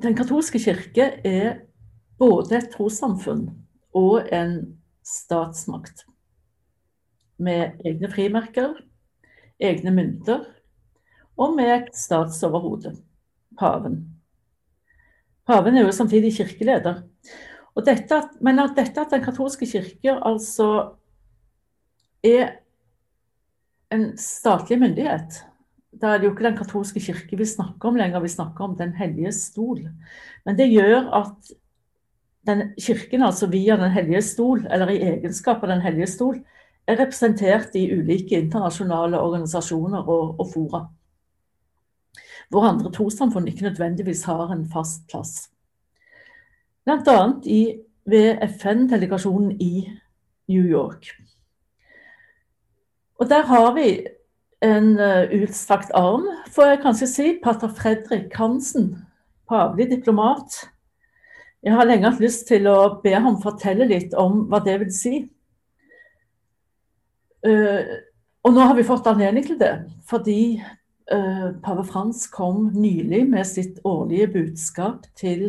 Den katolske kirke er både et trossamfunn og en statsmakt. Med egne frimerker, egne mynter og med et statsoverhode, paven. Paven er jo samtidig kirkeleder. Dette, men at dette at den katolske kirke altså er en statlig myndighet da er det jo ikke Den katolske kirke vi snakker om lenger, vi snakker om Den hellige stol. Men det gjør at den kirken, altså via Den hellige stol, eller i egenskap av Den hellige stol, er representert i ulike internasjonale organisasjoner og, og fora. Hvor andre trossamfunn ikke nødvendigvis har en fast plass. Bl.a. ved FN-delegasjonen i New York. Og der har vi en eh, utstrakt arm, får jeg kanskje si. Pater Fredrik Hansen, pavelig diplomat. Jeg har lenge hatt lyst til å be ham fortelle litt om hva det vil si. Uh, og nå har vi fått anledning til det, fordi uh, pave Frans kom nylig med sitt årlige budskap til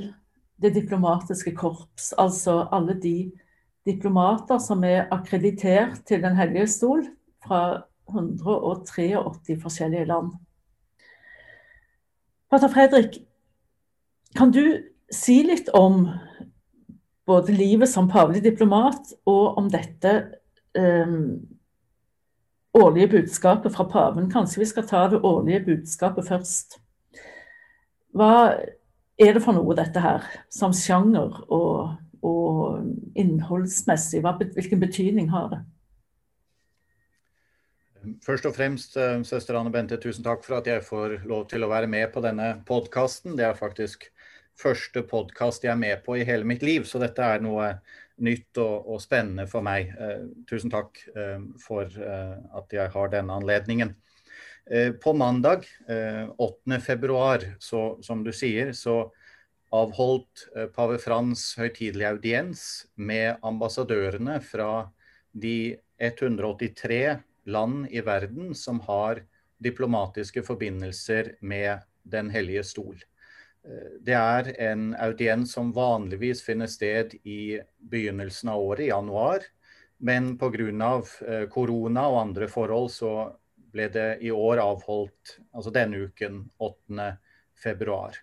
det diplomatiske korps. Altså alle de diplomater som er akkreditert til Den hellige stol fra 183 forskjellige land. Pater Fredrik, kan du si litt om både livet som pavelig diplomat og om dette eh, årlige budskapet fra paven? Kanskje vi skal ta det årlige budskapet først. Hva er det for noe, dette her, som sjanger og, og innholdsmessig? Hva, hvilken betydning har det? Først og fremst, eh, søster Anne Bente, tusen takk for at jeg får lov til å være med på denne podkasten. Det er faktisk første podkast jeg er med på i hele mitt liv, så dette er noe nytt og, og spennende for meg. Eh, tusen takk eh, for eh, at jeg har denne anledningen. Eh, på mandag eh, 8.2, som du sier, så avholdt eh, pave Frans høytidelig audiens med ambassadørene fra de 183 land i verden som har diplomatiske forbindelser med Den hellige stol. Eh, det er en audiens som vanligvis finner sted i begynnelsen av året, i januar. Men pga. Eh, korona og andre forhold så ble det i år avholdt altså denne uken, 8. februar.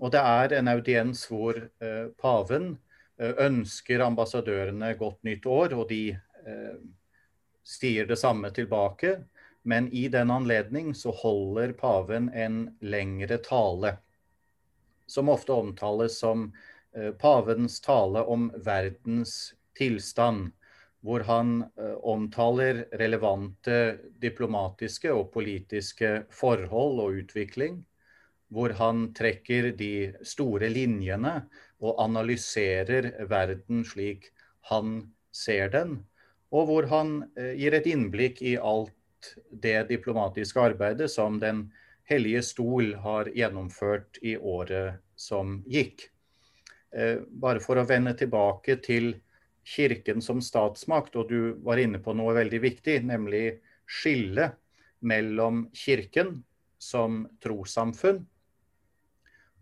Og det er en audiens hvor eh, paven ønsker ambassadørene godt nytt år, og de sier det samme tilbake. Men i den anledning så holder paven en lengre tale, som ofte omtales som eh, pavens tale om verdens tilstand. Hvor han eh, omtaler relevante diplomatiske og politiske forhold og utvikling. Hvor han trekker de store linjene og analyserer verden slik han ser den og hvor han eh, gir et innblikk i alt det diplomatiske arbeidet som Den hellige stol har gjennomført i året som gikk. Eh, bare for å vende tilbake til Kirken som statsmakt, og du var inne på noe veldig viktig, nemlig skillet mellom Kirken som trossamfunn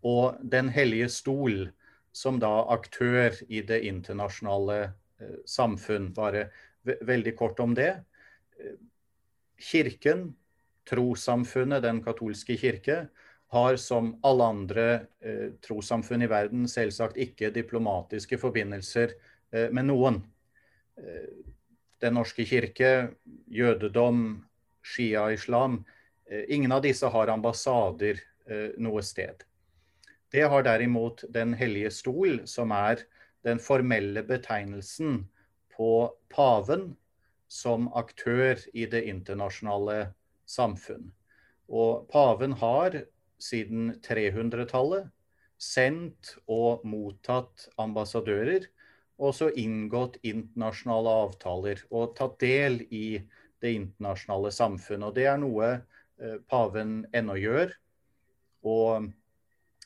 og Den hellige stol som da aktør i det internasjonale eh, samfunn. Bare veldig kort om det. Kirken, trossamfunnet, den katolske kirke, har som alle andre eh, trossamfunn i verden selvsagt ikke diplomatiske forbindelser eh, med noen. Eh, den norske kirke, jødedom, shia-islam eh, Ingen av disse har ambassader eh, noe sted. Det har derimot Den hellige stol, som er den formelle betegnelsen på paven som aktør i det internasjonale samfunn. Og paven har siden 300-tallet sendt og mottatt ambassadører, og så inngått internasjonale avtaler og tatt del i det internasjonale samfunnet. Og det er noe eh, paven ennå gjør. Og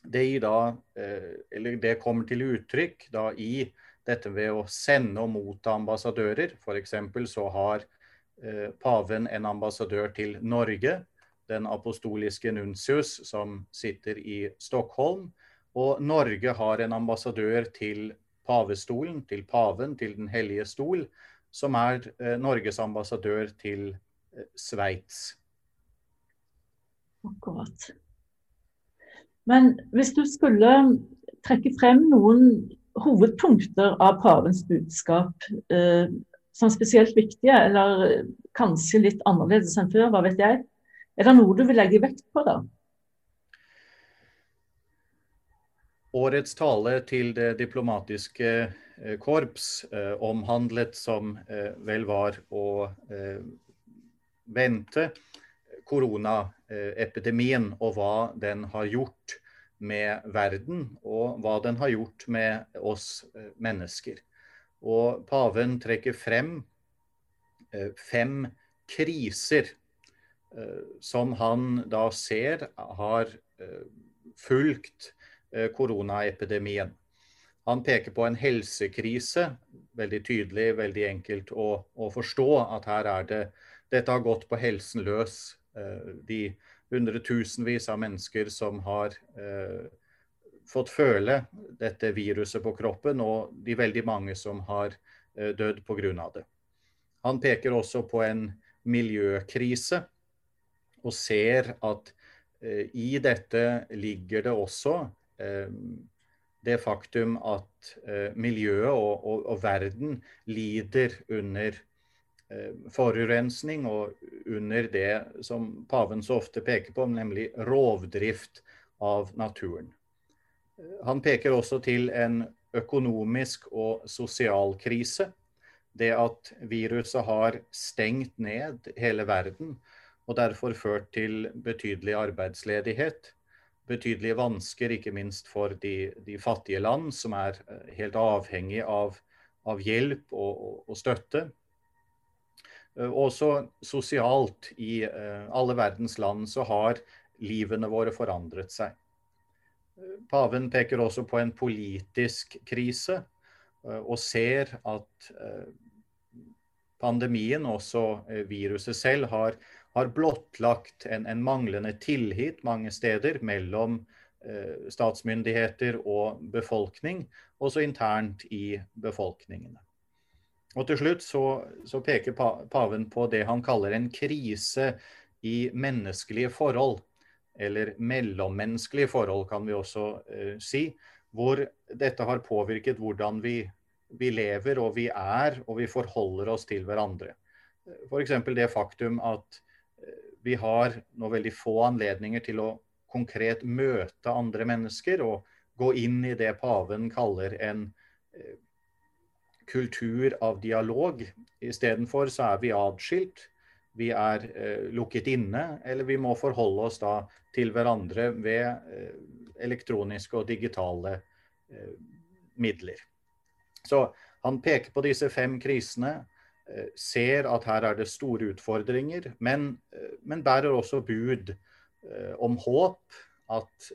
det, da, eh, det kommer til uttrykk i dette ved å sende og motta ambassadører. F.eks. så har eh, paven en ambassadør til Norge, den apostoliske nuntius som sitter i Stockholm. Og Norge har en ambassadør til pavestolen, til paven, til Den hellige stol, som er eh, Norges ambassadør til eh, Sveits. Akkurat. Men hvis du skulle trekke frem noen hovedpunkter av pavens budskap eh, som spesielt viktige, eller kanskje litt annerledes enn før, hva vet jeg. Er det noe du vil legge vekt på da? Årets tale til det diplomatiske eh, korps eh, omhandlet, som eh, vel var å eh, vente, koronaepidemien og hva den har gjort med verden, og hva den har gjort med oss eh, mennesker. Og paven trekker frem eh, fem kriser eh, som han da ser har fulgt koronaepidemien. Han peker på en helsekrise, veldig tydelig, veldig enkelt å, å forstå at her er det Dette har gått på helsen løs. De hundretusenvis av mennesker som har fått føle dette viruset på kroppen, og de veldig mange som har eh, dødd pga. det. Han peker også på en miljøkrise, og ser at eh, i dette ligger det også eh, det faktum at miljøet og, og, og verden lider under forurensning og under det som paven så ofte peker på, nemlig rovdrift av naturen. Han peker også til en økonomisk og sosial krise. Det at viruset har stengt ned hele verden og derfor ført til betydelig arbeidsledighet. Betydelige vansker, ikke minst for de, de fattige land, som er eh, helt avhengig av, av hjelp og, og, og, støtte. Eh, også sosialt, i uh, alle verdens land, så har livene våre forandret seg. Paven peker også på en politisk krise, eh, og ser at eh, pandemien, også eh, viruset selv, har, har blottlagt en, en, manglende tillit mange steder mellom statsmyndigheter og befolkning, også internt i befolkningene. Og Til slutt så, så peker paven på det han kaller en krise i menneskelige forhold eller mellommenneskelige forhold, kan vi også eh, si. Hvor dette har påvirket hvordan vi, vi, lever og vi er og vi forholder oss til hverandre. F.eks. det faktum at uh, vi har nå veldig få anledninger til å konkret møte andre mennesker og gå inn i det paven kaller en uh, kultur av dialog. Istedenfor så er vi atskilt vi er eh, lukket inne, eller vi må forholde oss da til hverandre ved eh, elektroniske og digitale eh, midler. Så han peker på disse fem krisene, eh, ser at her er det store utfordringer, men, eh, men bærer også bud eh, om håp. At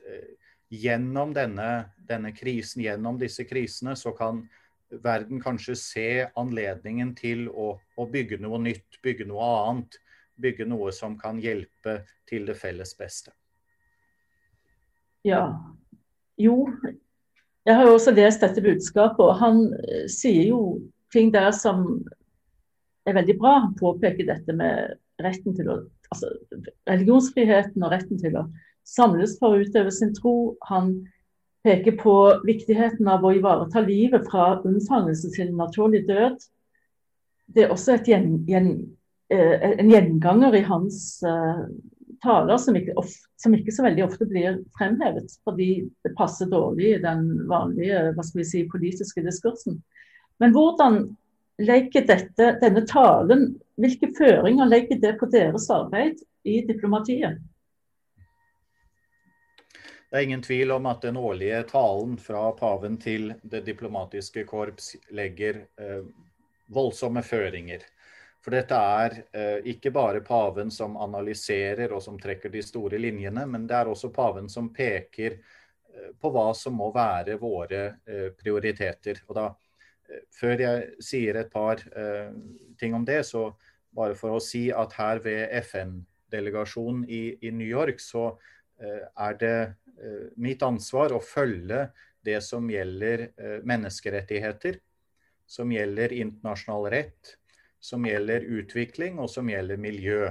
gjennom denne, denne krisen, gjennom disse krisene, så kan verden kanskje se anledningen til å, å, bygge noe nytt, bygge noe annet. Bygge noe som kan hjelpe til det felles beste. Ja. Jo, jeg har jo også lest dette budskapet, og han eh, sier jo ting der som er veldig bra. Han påpeker dette med retten til å Altså religionsfriheten og retten til å samles for å utøve sin tro. Han peker på viktigheten av å ivareta livet fra unnfangelse til naturlig død. Det er også gjen, gjen, eh, en gjenganger i hans uh, taler som ikke, of, som ikke, så veldig ofte blir fremhevet, fordi det passer dårlig i den vanlige hva skal vi si, politiske diskursen. Men hvordan legger dette, denne talen, hvilke føringer legger det på deres arbeid i diplomatiet? Det er ingen tvil om at den årlige talen fra paven til det diplomatiske korps legger eh, voldsomme føringer. For dette er eh, ikke bare paven som analyserer og som trekker de store linjene, men det er også paven som peker eh, på hva som må være våre eh, prioriteter. Og da, eh, før jeg sier et par eh, ting om det, så bare for å si at her ved FN-delegasjonen i, i, New York, så er det mitt ansvar å følge det som gjelder menneskerettigheter, som gjelder internasjonal rett, som gjelder utvikling og som gjelder miljø.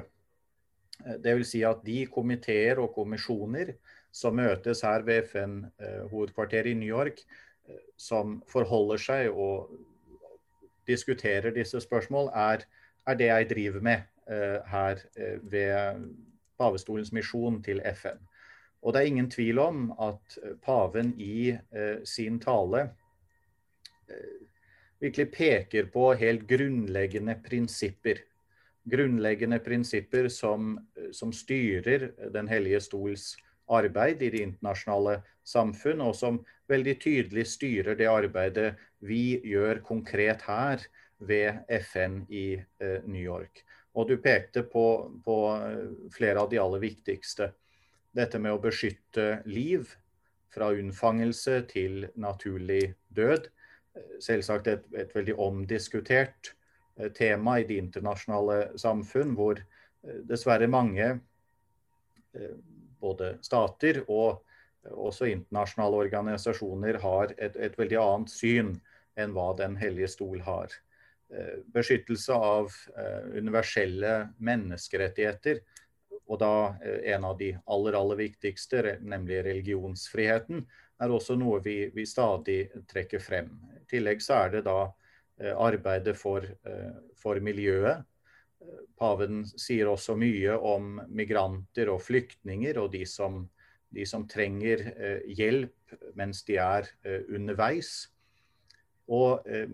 Dvs. Si at de komiteer og kommisjoner som møtes her ved FN-hovedkvarteret i New York, som forholder seg og diskuterer disse spørsmål, er, er det jeg driver med her ved pavestolens misjon til FN. Og det er ingen tvil om at paven i eh, sin tale virkelig peker på helt grunnleggende prinsipper. Grunnleggende prinsipper som, som styrer Den hellige stols arbeid i det internasjonale samfunn, og som veldig tydelig styrer det arbeidet vi gjør konkret her ved FN i eh, New York. Og du pekte på, på, eh, flere av de aller viktigste. Dette med å beskytte liv fra unnfangelse til naturlig død. Selvsagt et, et veldig omdiskutert eh, tema i det internasjonale samfunn, hvor dessverre mange både stater og også internasjonale organisasjoner har et, et, veldig annet syn enn hva Den hellige stol har. Eh, beskyttelse av eh, universelle menneskerettigheter, og da eh, en av de aller, aller viktigste, nemlig religionsfriheten, er også noe vi, vi stadig trekker frem. I tillegg så er det da arbeidet for, for miljøet Paven sier også mye om migranter og flyktninger og de som, de som trenger eh, hjelp mens de er eh, underveis. Og eh,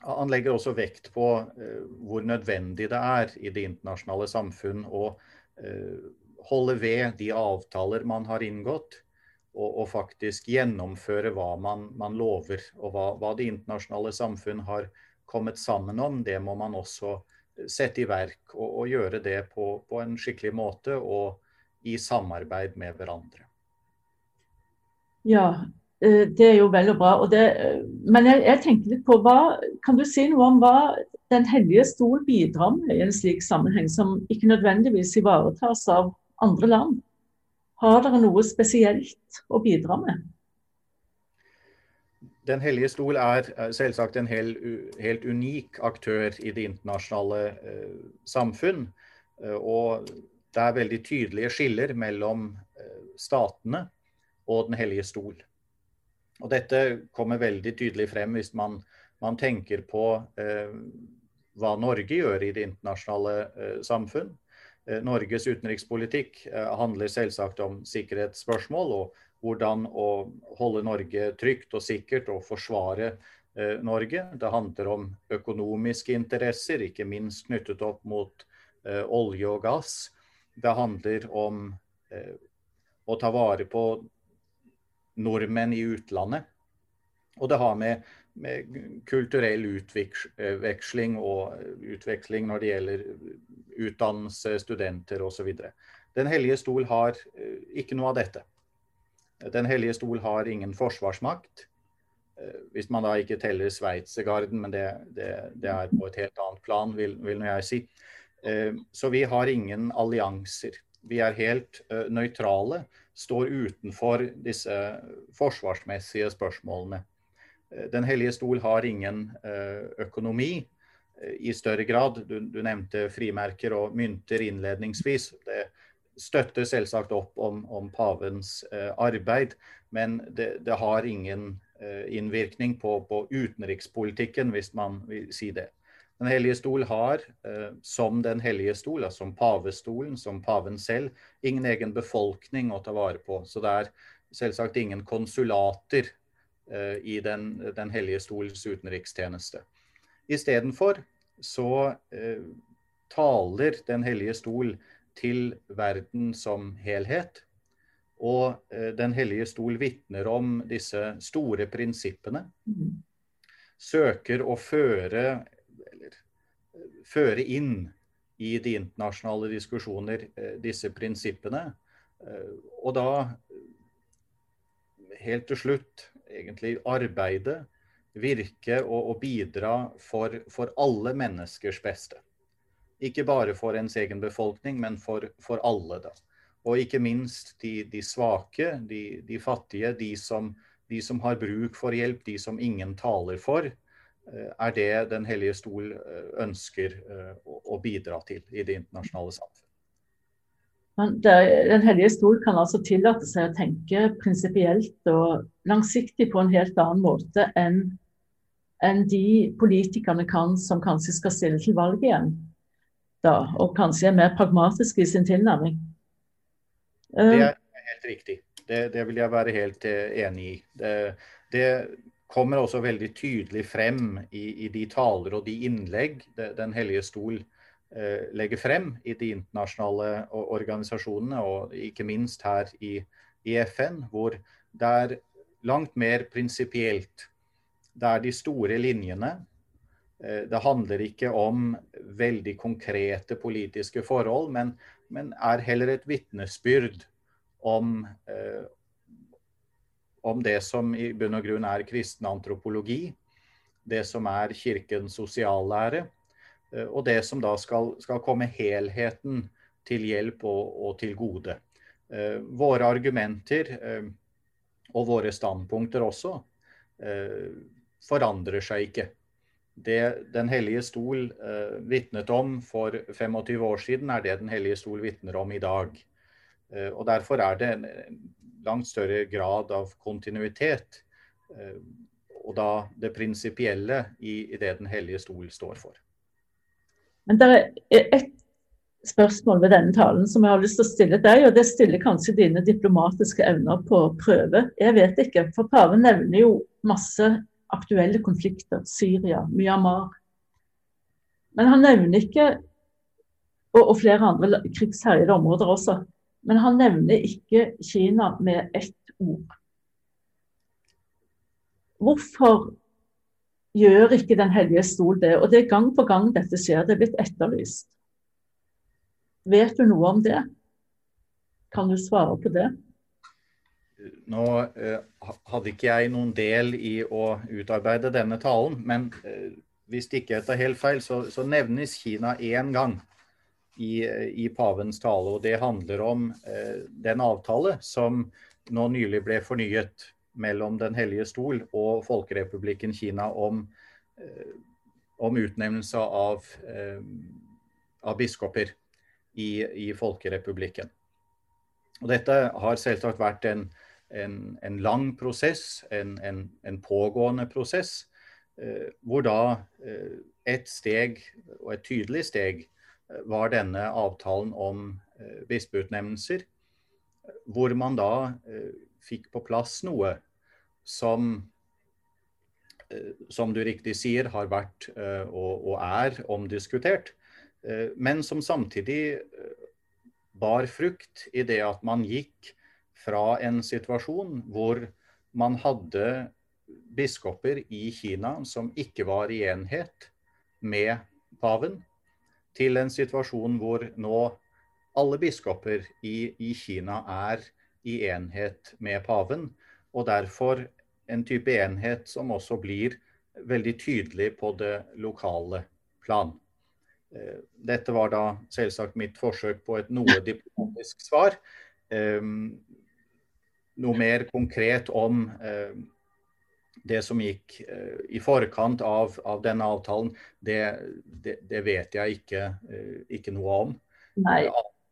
han legger også vekt på eh, hvor nødvendig det er i det internasjonale samfunn å eh, holde ved de avtaler man har inngått, og, og faktisk gjennomføre hva man, man lover. Og hva, hva, det internasjonale samfunn har kommet sammen om, det må man også sette i verk og, og gjøre det på, på, en skikkelig måte og i samarbeid med hverandre. Ja, eh, det er jo vel og bra. Og det, men jeg, jeg, tenker litt på hva Kan du si noe om hva Den hellige stol bidrar med i en slik sammenheng, som ikke nødvendigvis ivaretas av andre land? Har dere noe spesielt å bidra med? Den hellige stol er selvsagt en helt, helt unik aktør i det internasjonale eh, samfunn. Eh, og det er veldig tydelige skiller mellom eh, statene og Den hellige stol. Og dette kommer veldig tydelig frem hvis man, man tenker på eh, hva Norge gjør i det internasjonale eh, samfunn. Eh, Norges utenrikspolitikk handler selvsagt om sikkerhetsspørsmål og hvordan å holde Norge trygt og sikkert og forsvare eh, Norge. Det handler om økonomiske interesser, ikke minst knyttet opp mot eh, olje og gass. Det handler om eh, å ta vare på nordmenn i utlandet. Og det har med, med kulturell utveksling og utveksling når det gjelder utdannelse, studenter osv. Den hellige stol har ikke noe av dette. Den hellige stol har ingen forsvarsmakt. Eh, hvis man da ikke teller Sveitsergarden, men det, det, det, er på et helt annet plan, vil, vil jeg si. Eh, så vi har ingen allianser. Vi er helt eh, nøytrale, står utenfor disse forsvarsmessige spørsmålene. Den hellige stol har ingen økonomi i større grad. Du, du nevnte frimerker og mynter innledningsvis. Det, støtter selvsagt opp om, om pavens eh, arbeid, men det, det har ingen eh, innvirkning på, på, utenrikspolitikken, hvis man vil si det. Den hellige stol har, eh, som Den hellige stol, altså som pavestolen, som paven selv, ingen egen befolkning å ta vare på. Så det er selvsagt ingen konsulater eh, i den, den, hellige stols utenrikstjeneste. Istedenfor så eh, taler Den hellige stol til verden som helhet. Og Den hellige stol vitner om disse store prinsippene. Søker å føre, føre inn i de internasjonale diskusjoner eh, disse prinsippene. Eh, og da, helt til slutt, egentlig arbeide, virke og, og bidra for, for alle menneskers beste. Ikke bare for ens egen befolkning, men for, for alle. da. Og ikke minst de, de svake, de, de fattige, de som, de som, har bruk for hjelp, de som ingen taler for, er det Den hellige stol eh, ønsker eh, å bidra til i det internasjonale samfunn. Den hellige stol kan altså tillate seg å tenke prinsipielt og langsiktig på en helt annen måte enn enn de politikerne kan som kanskje skal stille til valg igjen. Da, og kanskje er mer pragmatiske i sin tilnærming. Det er helt riktig. Det, det vil jeg være helt eh, enig i. Det, det, kommer også veldig tydelig frem i, i de taler og de innlegg Den hellige stol eh, legger frem i de internasjonale organisasjonene, og ikke minst her i, i FN, hvor det er langt mer prinsipielt det er de store linjene. Eh, det handler ikke om veldig konkrete politiske forhold, men, men er heller et vitnesbyrd om, eh, om det som i bunn og grunn er kristen antropologi, det som er kirkens sosiallære, eh, og det som da skal, skal komme helheten til hjelp og, og til gode. Eh, våre argumenter eh, og våre standpunkter også forandrer seg ikke. Det Den hellige stol vitnet om for 25 år siden, er det Den hellige stol vitner om i dag. Og Derfor er det en langt større grad av kontinuitet, eh, og da det prinsipielle i, i, det Den hellige stol står for. Men det er ett spørsmål ved denne talen som jeg har lyst til å stille deg, og det stiller kanskje dine diplomatiske evner på prøve. Jeg vet ikke, for paven nevner jo masse aktuelle konflikter. Syria, Myanmar. Men han nevner ikke og, og flere andre krigsherjede områder også. Men han nevner ikke Kina med ett ord. Hvorfor gjør ikke Den hellige stol det? Og det er gang på gang dette skjer. Det er blitt etterlyst. Vet du noe om det? Kan du svare på det? Nå eh, hadde ikke jeg noen del i å utarbeide denne talen, men eh, hvis ikke jeg tar helt feil, så, så nevnes Kina én gang i, i, pavens tale. Og det handler om eh, den avtale som nå nylig ble fornyet mellom Den hellige stol og Folkerepublikken Kina om, eh, om utnevnelse av, eh, av biskoper i, i Folkerepublikken. Og dette har selvsagt vært en en, en lang prosess, en, en, en pågående prosess, eh, hvor da eh, et steg, og et tydelig steg, var denne avtalen om eh, bispeutnevnelser, hvor man da eh, fikk på plass noe som eh, som du riktig sier, har vært og, er omdiskutert, men som samtidig bar frukt i det at man gikk fra en situasjon hvor man hadde biskoper i Kina som ikke var i enhet med paven, til en situasjon hvor nå alle biskoper i, i Kina er i enhet med paven, og derfor en type enhet som også blir veldig tydelig på det lokale plan. Eh, dette var da selvsagt mitt forsøk på et noe diplomatisk svar. Ehm, noe mer konkret om eh, det som gikk eh, i forkant av, av denne avtalen, det, det, det, vet jeg ikke, eh, ikke noe om. Nei.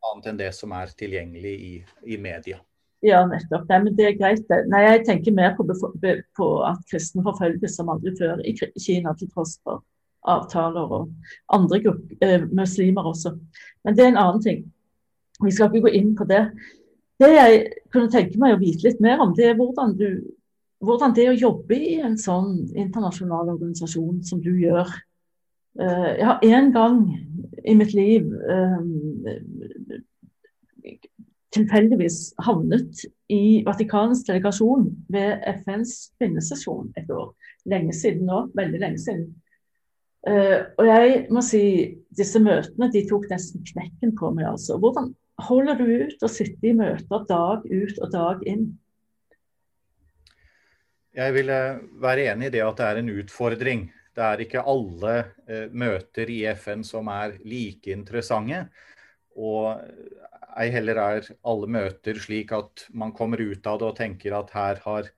Annet enn det som er tilgjengelig i, i media. Ja, nettopp. Nei, men det er greit. Nei, jeg tenker mer på, på at kristne forfølges som aldri før i Kina, til tross for avtaler og andre grupper, eh, muslimer også. Men det er en annen ting. Vi skal ikke gå inn på det. Det jeg kunne tenke meg å vite litt mer om, det er hvordan, du, hvordan det å jobbe i en sånn internasjonal organisasjon som du gjør. Eh, jeg har én gang i mitt liv eh, tilfeldigvis havnet i Vatikanets delegasjon ved FNs kvinnesesjon et år. Lenge siden nå. Veldig lenge siden. Uh, og jeg må si disse møtene de tok nesten knekken på meg. altså. Hvordan, holder du ut å sitte i møter dag ut og dag inn? Jeg vil være enig i det at det er en utfordring. Det er ikke alle eh, møter i FN som er like interessante. Og ei heller er alle møter slik at man kommer ut av det og tenker at her har,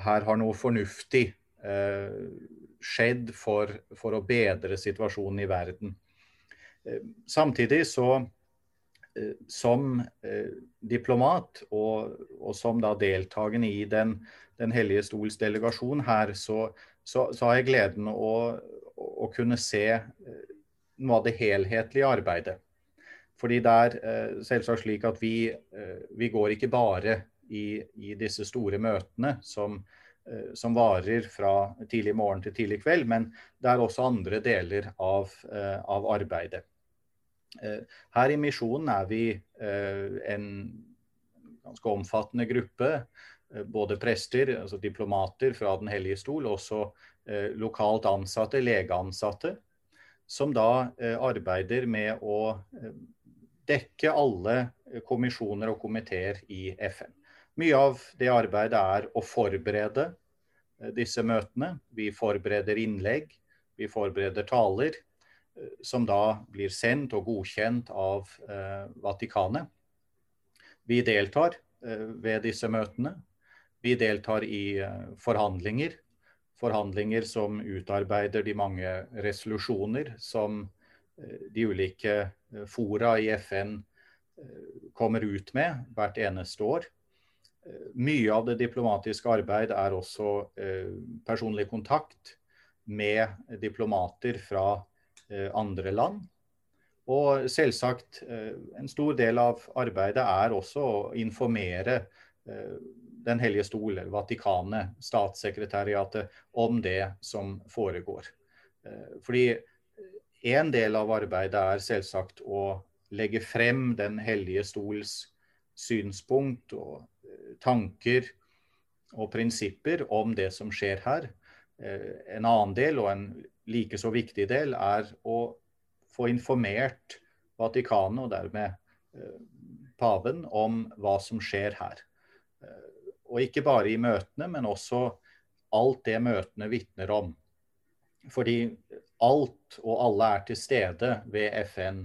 her har noe fornuftig eh, skjedd for, for, å bedre situasjonen i verden. Eh, samtidig så eh, som eh, diplomat og, og, som da deltakende i Den, den hellige stols delegasjon her, så, så, så har jeg gleden å, å kunne se eh, noe av det helhetlige arbeidet. Fordi det er eh, selvsagt slik at vi, eh, vi går ikke bare i, i, disse store møtene som, eh, som, varer fra tidlig morgen til tidlig kveld, men det er også andre deler av, av arbeidet. Her i Misjonen er vi en ganske omfattende gruppe. Både prester, altså diplomater fra Den hellige stol, og også lokalt ansatte, legeansatte, som da arbeider med å dekke alle kommisjoner og komiteer i FN. Mye av det arbeidet er å forberede eh, disse møtene. Vi forbereder innlegg, vi forbereder taler, eh, som da blir sendt og godkjent av eh, Vatikanet. Vi deltar eh, ved disse møtene. Vi deltar i eh, forhandlinger. Forhandlinger som utarbeider de mange resolusjoner som de ulike fora i FN kommer ut med hvert eneste år. Mye av det diplomatiske arbeid er også personlig kontakt med diplomater fra andre land. Og selvsagt, en stor del av arbeidet er også å informere Den hellige stol, Vatikanet, statssekretariatet, om det som foregår. Fordi en del av arbeidet er selvsagt å legge frem Den hellige stols synspunkt og eh, tanker og prinsipper om det som skjer her. Eh, en annen del, og en like så viktig del, er å få informert Vatikanet, og dermed eh, paven, om hva som skjer her. Og ikke bare i møtene, men også alt det møtene vitner om. Fordi alt og alle er til stede ved FN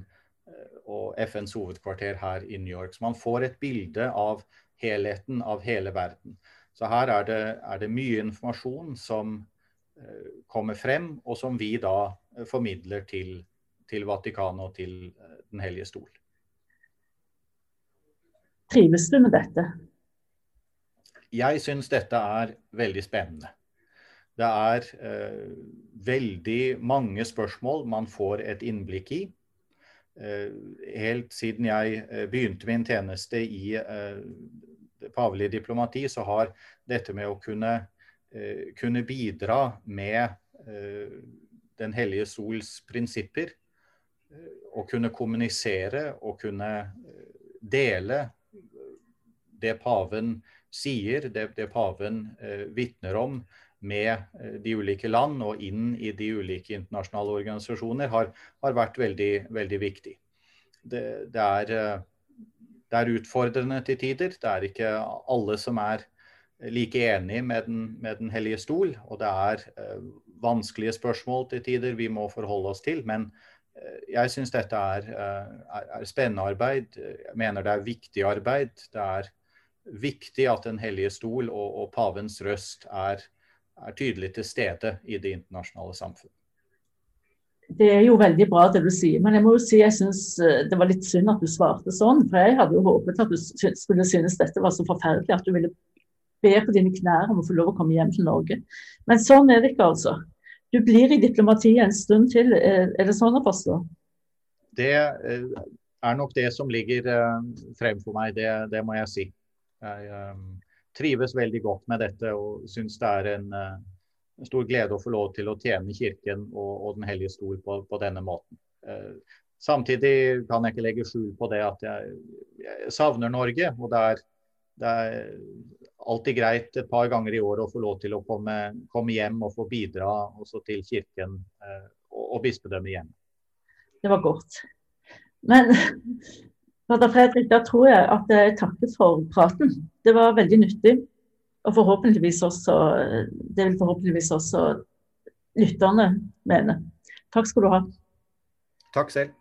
eh, og FNs hovedkvarter her i New York. Så man får et bilde av helheten av hele verden. Så her er det, er det mye informasjon som kommer frem, og som vi da uh, formidler til, til Vatikanet og til uh, Den hellige stol. Trives du med dette? Jeg syns dette er veldig spennende. Det er eh, veldig mange spørsmål man får et innblikk i. Eh, helt siden jeg eh, begynte min tjeneste i eh, det pavelige diplomati, så har dette med å kunne, eh, kunne bidra med eh, Den hellige sols prinsipper, å kunne kommunisere og kunne dele det paven sier, det, det paven vitner om, med eh, de ulike land og inn i de ulike internasjonale organisasjoner har, har vært veldig, veldig viktig. Det, det, er, eh, det, er, utfordrende til tider. Det er ikke alle som er like enig med Den, med den hellige stol. Og det er uh, vanskelige spørsmål til tider vi må forholde oss til. Men uh, jeg syns dette er, uh, er, er, spennende arbeid. Jeg mener det er viktig arbeid. Det er viktig at Den hellige stol og, og pavens røst er er tydelig til stede i det internasjonale samfunn. Det er jo veldig bra det du sier, men jeg må jo si jeg syns eh, det var litt synd at du svarte sånn. For jeg hadde jo håpet at du skulle synes dette var så forferdelig at du ville be på dine knær om å få lov å komme hjem til Norge. Men sånn er det ikke, altså. Du blir i diplomatiet en stund til. Eh, er det sånn å forstå? Det eh, er nok det som ligger frem for meg, det, det må jeg si. Jeg, trives veldig godt med dette og syns det er en, eh, stor glede å få lov til å tjene Kirken og, og Den hellige stol på, på denne måten. Eh, samtidig kan jeg ikke legge skjul på det at jeg, jeg savner Norge. og det er, det er, alltid greit et par ganger i året å få lov til å komme, komme hjem og få bidra også til Kirken eh, og, og bispedømmet igjen. Det var godt. Men Fader Fredrik, da tror jeg at jeg takker for praten. Det var veldig nyttig. Og forhåpentligvis også, det vil forhåpentligvis også lytterne mene. Takk skal du ha. Takk selv.